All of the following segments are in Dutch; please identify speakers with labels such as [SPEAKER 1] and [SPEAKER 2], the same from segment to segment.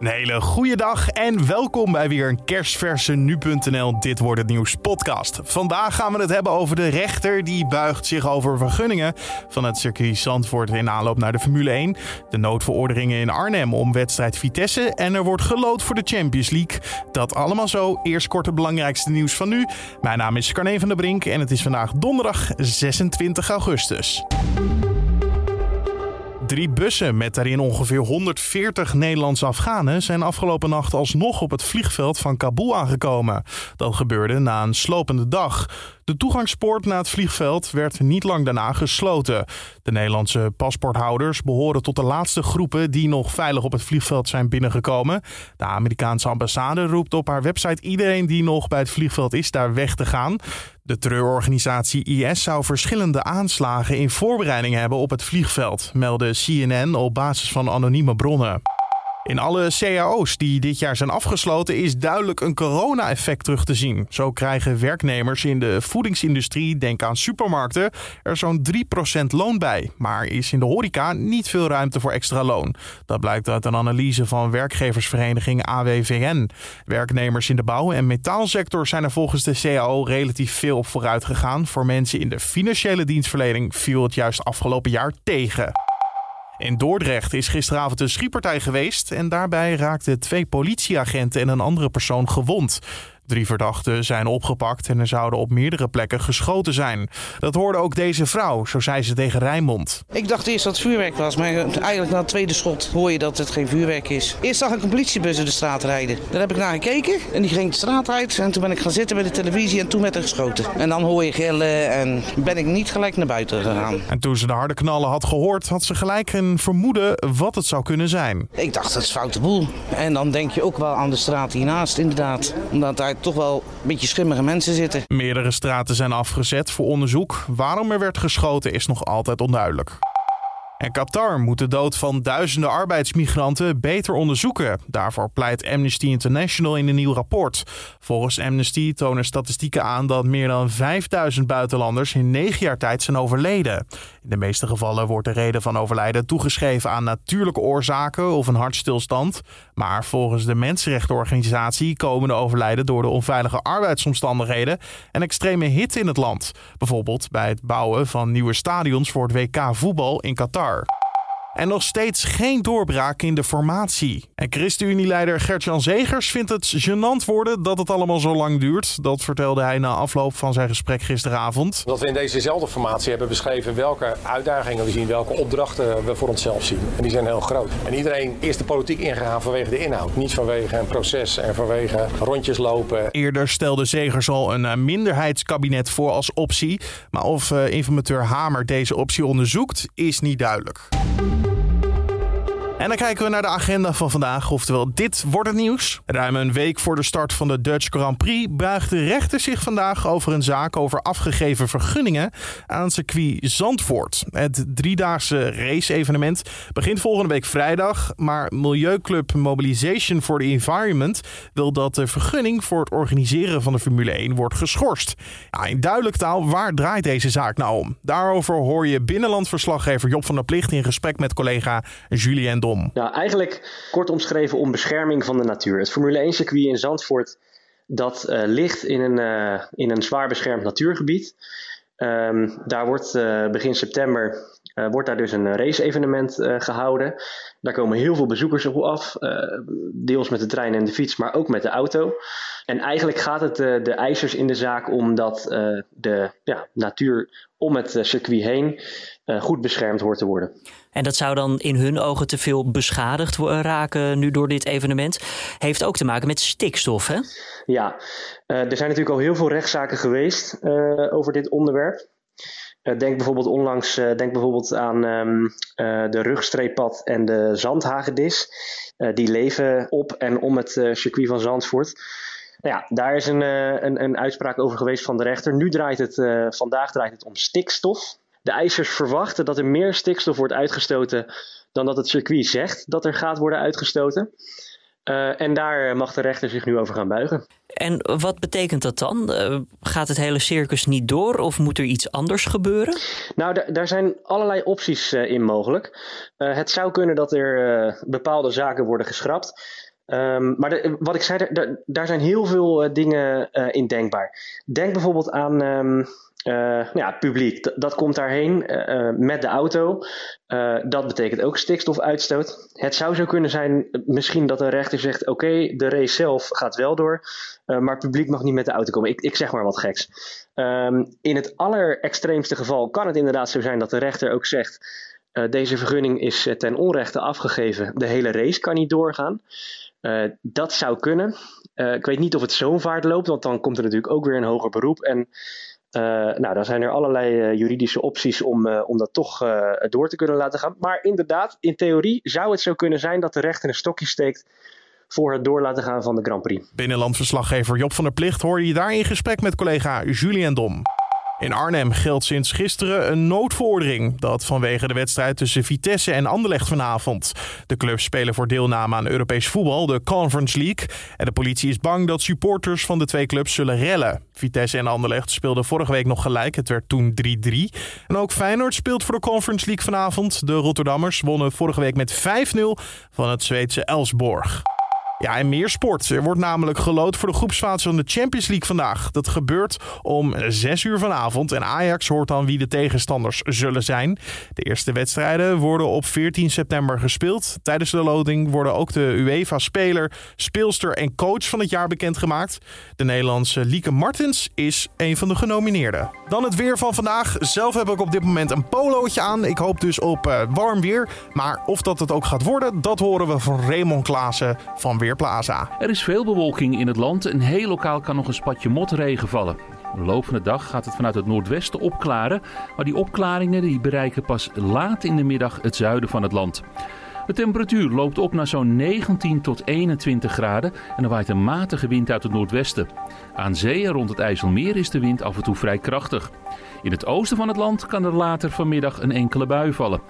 [SPEAKER 1] Een hele goede dag en welkom bij weer een kerstverse nu.nl Dit wordt het nieuws podcast. Vandaag gaan we het hebben over de rechter die buigt zich over vergunningen van het circuit Zandvoort in aanloop naar de Formule 1, de noodverordeningen in Arnhem om wedstrijd Vitesse en er wordt gelood voor de Champions League. Dat allemaal zo. Eerst kort het belangrijkste nieuws van nu. Mijn naam is Carne van der Brink en het is vandaag donderdag 26 augustus. Drie bussen met daarin ongeveer 140 Nederlandse Afghanen zijn afgelopen nacht alsnog op het vliegveld van Kabul aangekomen. Dat gebeurde na een slopende dag. De toegangspoort naar het vliegveld werd niet lang daarna gesloten. De Nederlandse paspoorthouders behoren tot de laatste groepen die nog veilig op het vliegveld zijn binnengekomen. De Amerikaanse ambassade roept op haar website iedereen die nog bij het vliegveld is daar weg te gaan. De terreurorganisatie IS zou verschillende aanslagen in voorbereiding hebben op het vliegveld, meldde CNN op basis van anonieme bronnen. In alle cao's die dit jaar zijn afgesloten is duidelijk een corona-effect terug te zien. Zo krijgen werknemers in de voedingsindustrie, denk aan supermarkten, er zo'n 3% loon bij. Maar is in de horeca niet veel ruimte voor extra loon. Dat blijkt uit een analyse van werkgeversvereniging AWVN. Werknemers in de bouw- en metaalsector zijn er volgens de CAO relatief veel op vooruit gegaan. Voor mensen in de financiële dienstverlening viel het juist afgelopen jaar tegen. In Dordrecht is gisteravond een schietpartij geweest en daarbij raakten twee politieagenten en een andere persoon gewond. Drie verdachten zijn opgepakt en er zouden op meerdere plekken geschoten zijn. Dat hoorde ook deze vrouw, zo zei ze tegen Rijnmond.
[SPEAKER 2] Ik dacht eerst dat het vuurwerk was, maar eigenlijk na het tweede schot hoor je dat het geen vuurwerk is. Eerst zag ik een politiebus in de straat rijden. Daar heb ik naar gekeken en die ging de straat uit. En toen ben ik gaan zitten bij de televisie en toen werd er geschoten. En dan hoor je gillen en ben ik niet gelijk naar buiten gegaan.
[SPEAKER 1] En toen ze de harde knallen had gehoord, had ze gelijk een vermoeden wat het zou kunnen zijn.
[SPEAKER 2] Ik dacht, dat is foute boel. En dan denk je ook wel aan de straat hiernaast, inderdaad. Omdat daar toch wel een beetje schimmige mensen zitten.
[SPEAKER 1] Meerdere straten zijn afgezet voor onderzoek. Waarom er werd geschoten is nog altijd onduidelijk. En Qatar moet de dood van duizenden arbeidsmigranten beter onderzoeken. Daarvoor pleit Amnesty International in een nieuw rapport. Volgens Amnesty tonen statistieken aan dat meer dan 5000 buitenlanders in negen jaar tijd zijn overleden. In de meeste gevallen wordt de reden van overlijden toegeschreven aan natuurlijke oorzaken of een hartstilstand. Maar volgens de Mensenrechtenorganisatie komen de overlijden door de onveilige arbeidsomstandigheden en extreme hitte in het land. Bijvoorbeeld bij het bouwen van nieuwe stadions voor het WK voetbal in Qatar. car. En nog steeds geen doorbraak in de formatie. En ChristenUnie-leider Gert-Jan Zegers vindt het gênant worden dat het allemaal zo lang duurt. Dat vertelde hij na afloop van zijn gesprek gisteravond.
[SPEAKER 3] Dat we in dezezelfde formatie hebben beschreven welke uitdagingen we zien, welke opdrachten we voor onszelf zien. En die zijn heel groot. En iedereen is de politiek ingegaan vanwege de inhoud. Niet vanwege een proces en vanwege rondjes lopen.
[SPEAKER 1] Eerder stelde Zegers al een minderheidskabinet voor als optie. Maar of informateur Hamer deze optie onderzoekt, is niet duidelijk. En dan kijken we naar de agenda van vandaag, oftewel dit wordt het nieuws. Ruim een week voor de start van de Dutch Grand Prix buigt de rechter zich vandaag over een zaak over afgegeven vergunningen aan circuit Zandvoort. Het driedaagse race-evenement begint volgende week vrijdag, maar Milieuclub Mobilization for the Environment wil dat de vergunning voor het organiseren van de Formule 1 wordt geschorst. In duidelijk taal, waar draait deze zaak nou om? Daarover hoor je binnenlandverslaggever Job van der Plicht in gesprek met collega Julien Dom.
[SPEAKER 4] Nou, eigenlijk kort omschreven om bescherming van de natuur. Het Formule 1-circuit in Zandvoort dat uh, ligt in een, uh, in een zwaar beschermd natuurgebied. Um, daar wordt uh, begin september wordt daar dus een race-evenement gehouden. Daar komen heel veel bezoekers op af, deels met de trein en de fiets, maar ook met de auto. En eigenlijk gaat het de eisers in de zaak om dat de ja, natuur om het circuit heen goed beschermd hoort te worden.
[SPEAKER 5] En dat zou dan in hun ogen te veel beschadigd raken nu door dit evenement. Heeft ook te maken met stikstof, hè?
[SPEAKER 4] Ja, uh, er zijn natuurlijk al heel veel rechtszaken geweest uh, over dit onderwerp. Uh, denk bijvoorbeeld onlangs denk bijvoorbeeld aan um, de rugstreeppad en de zandhagedis. die leven op en om het circuit van Zandvoort. Nou ja, daar is een, een, een, uitspraak over geweest van de rechter. Nu draait het, vandaag draait het om stikstof. De eisers verwachten dat er meer stikstof wordt uitgestoten dan dat het circuit zegt dat er gaat worden uitgestoten. En daar mag de rechter zich nu over gaan buigen.
[SPEAKER 5] En wat betekent dat dan? gaat het hele circus niet door of moet er iets anders gebeuren?
[SPEAKER 4] Nou, daar zijn allerlei opties in mogelijk. het zou kunnen dat er bepaalde zaken worden geschrapt. Um, maar wat ik zei, daar zijn heel veel uh, dingen uh, in denkbaar. Denk bijvoorbeeld aan um, uh, nou ja, het publiek. dat komt daarheen met de auto. dat betekent ook stikstofuitstoot. Het zou zo kunnen zijn, misschien dat een rechter zegt: oké, de race zelf gaat wel door, maar publiek mag niet met de auto komen. Ik, ik zeg maar wat geks. Um, in het allerextreemste geval kan het inderdaad zo zijn dat de rechter ook zegt. Deze vergunning is ten onrechte afgegeven. De hele race kan niet doorgaan. Uh, dat zou kunnen. Ik weet niet of het zo'n vaart loopt, want dan komt er natuurlijk ook weer een hoger beroep. En nou, dan zijn er allerlei juridische opties om, om dat toch door te kunnen laten gaan. Maar inderdaad, in theorie zou het zo kunnen zijn dat de rechter een stokje steekt voor het door laten gaan van de Grand Prix.
[SPEAKER 1] Binnenlandverslaggever Job van der Plicht hoorde je daar in gesprek met collega Julien Dom. In Arnhem geldt sinds gisteren een noodverordening. Dat vanwege de wedstrijd tussen Vitesse en Anderlecht vanavond. De clubs spelen voor deelname aan Europees voetbal, de Conference League. En de politie is bang dat supporters van de twee clubs zullen rellen. Vitesse en Anderlecht speelden vorige week nog gelijk. Het werd toen 3-3. En ook Feyenoord speelt voor de Conference League vanavond. De Rotterdammers wonnen vorige week met 5-0 van het Zweedse Elsborg. Ja, en meer sport. Er wordt namelijk gelood voor de groepsfase van de Champions League vandaag. Dat gebeurt om 6 uur vanavond en Ajax hoort dan wie de tegenstanders zullen zijn. De eerste wedstrijden worden op 14 september gespeeld. Tijdens de loting worden ook de UEFA-speler, speelster en coach van het jaar bekendgemaakt. De Nederlandse Lieke Martens is een van de genomineerden. Dan het weer van vandaag. Zelf heb ik op dit moment een polootje aan. Ik hoop dus op uh, warm weer. Maar of dat het ook gaat worden, dat horen we van Raymond Klaassen van
[SPEAKER 6] Er is veel bewolking in het land en heel lokaal kan nog een spatje motregen vallen. De loop van de dag gaat het vanuit het noordwesten opklaren, maar die opklaringen die bereiken pas laat in de middag het zuiden van het land. De temperatuur loopt op naar zo'n 19 tot 21 graden en er waait een matige wind uit het noordwesten. Aan zee en rond het IJsselmeer is de wind af en toe vrij krachtig. In het oosten van het land kan er later vanmiddag een enkele bui vallen.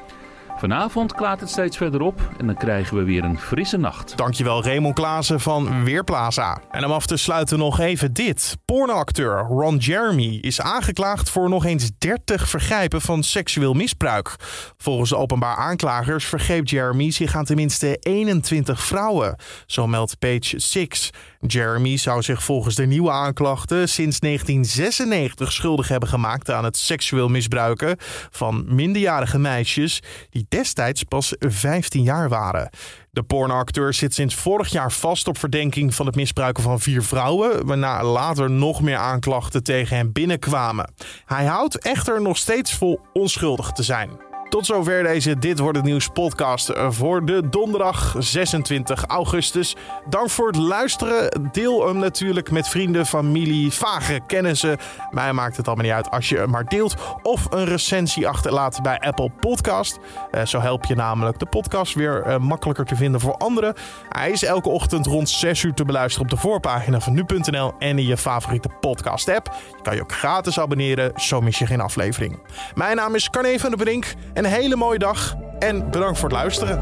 [SPEAKER 6] Vanavond klaart het steeds verder op en dan krijgen we weer een frisse nacht.
[SPEAKER 1] Dankjewel Raymond Klaassen van Weerplaza. En om af te sluiten nog even dit. Pornoacteur Ron Jeremy is aangeklaagd voor nog eens 30 vergrijpen van seksueel misbruik. Volgens de openbaar aanklagers vergreep Jeremy zich aan tenminste 21 vrouwen. Zo meldt Page 6. Jeremy zou zich volgens de nieuwe aanklachten sinds 1996 schuldig hebben gemaakt aan het seksueel misbruiken van minderjarige meisjes die destijds pas 15 jaar waren. De pornoacteur zit sinds vorig jaar vast op verdenking van het misbruiken van vier vrouwen, waarna later nog meer aanklachten tegen hem binnenkwamen. Hij houdt echter nog steeds vol onschuldig te zijn. Tot zover deze Dit Wordt Het Nieuws podcast voor de donderdag 26 augustus. Dank voor het luisteren. Deel hem natuurlijk met vrienden, familie, vage kennissen. Mij maakt het allemaal niet uit als je hem maar deelt. Of een recensie achterlaat bij Apple Podcast. Uh, zo help je namelijk de podcast weer uh, makkelijker te vinden voor anderen. Hij is elke ochtend rond 6 uur te beluisteren op de voorpagina van nu.nl en in je favoriete podcast app. Je kan je ook gratis abonneren, zo mis je geen aflevering. Mijn naam is Carne van der Brink. Een hele mooie dag en bedankt voor het luisteren.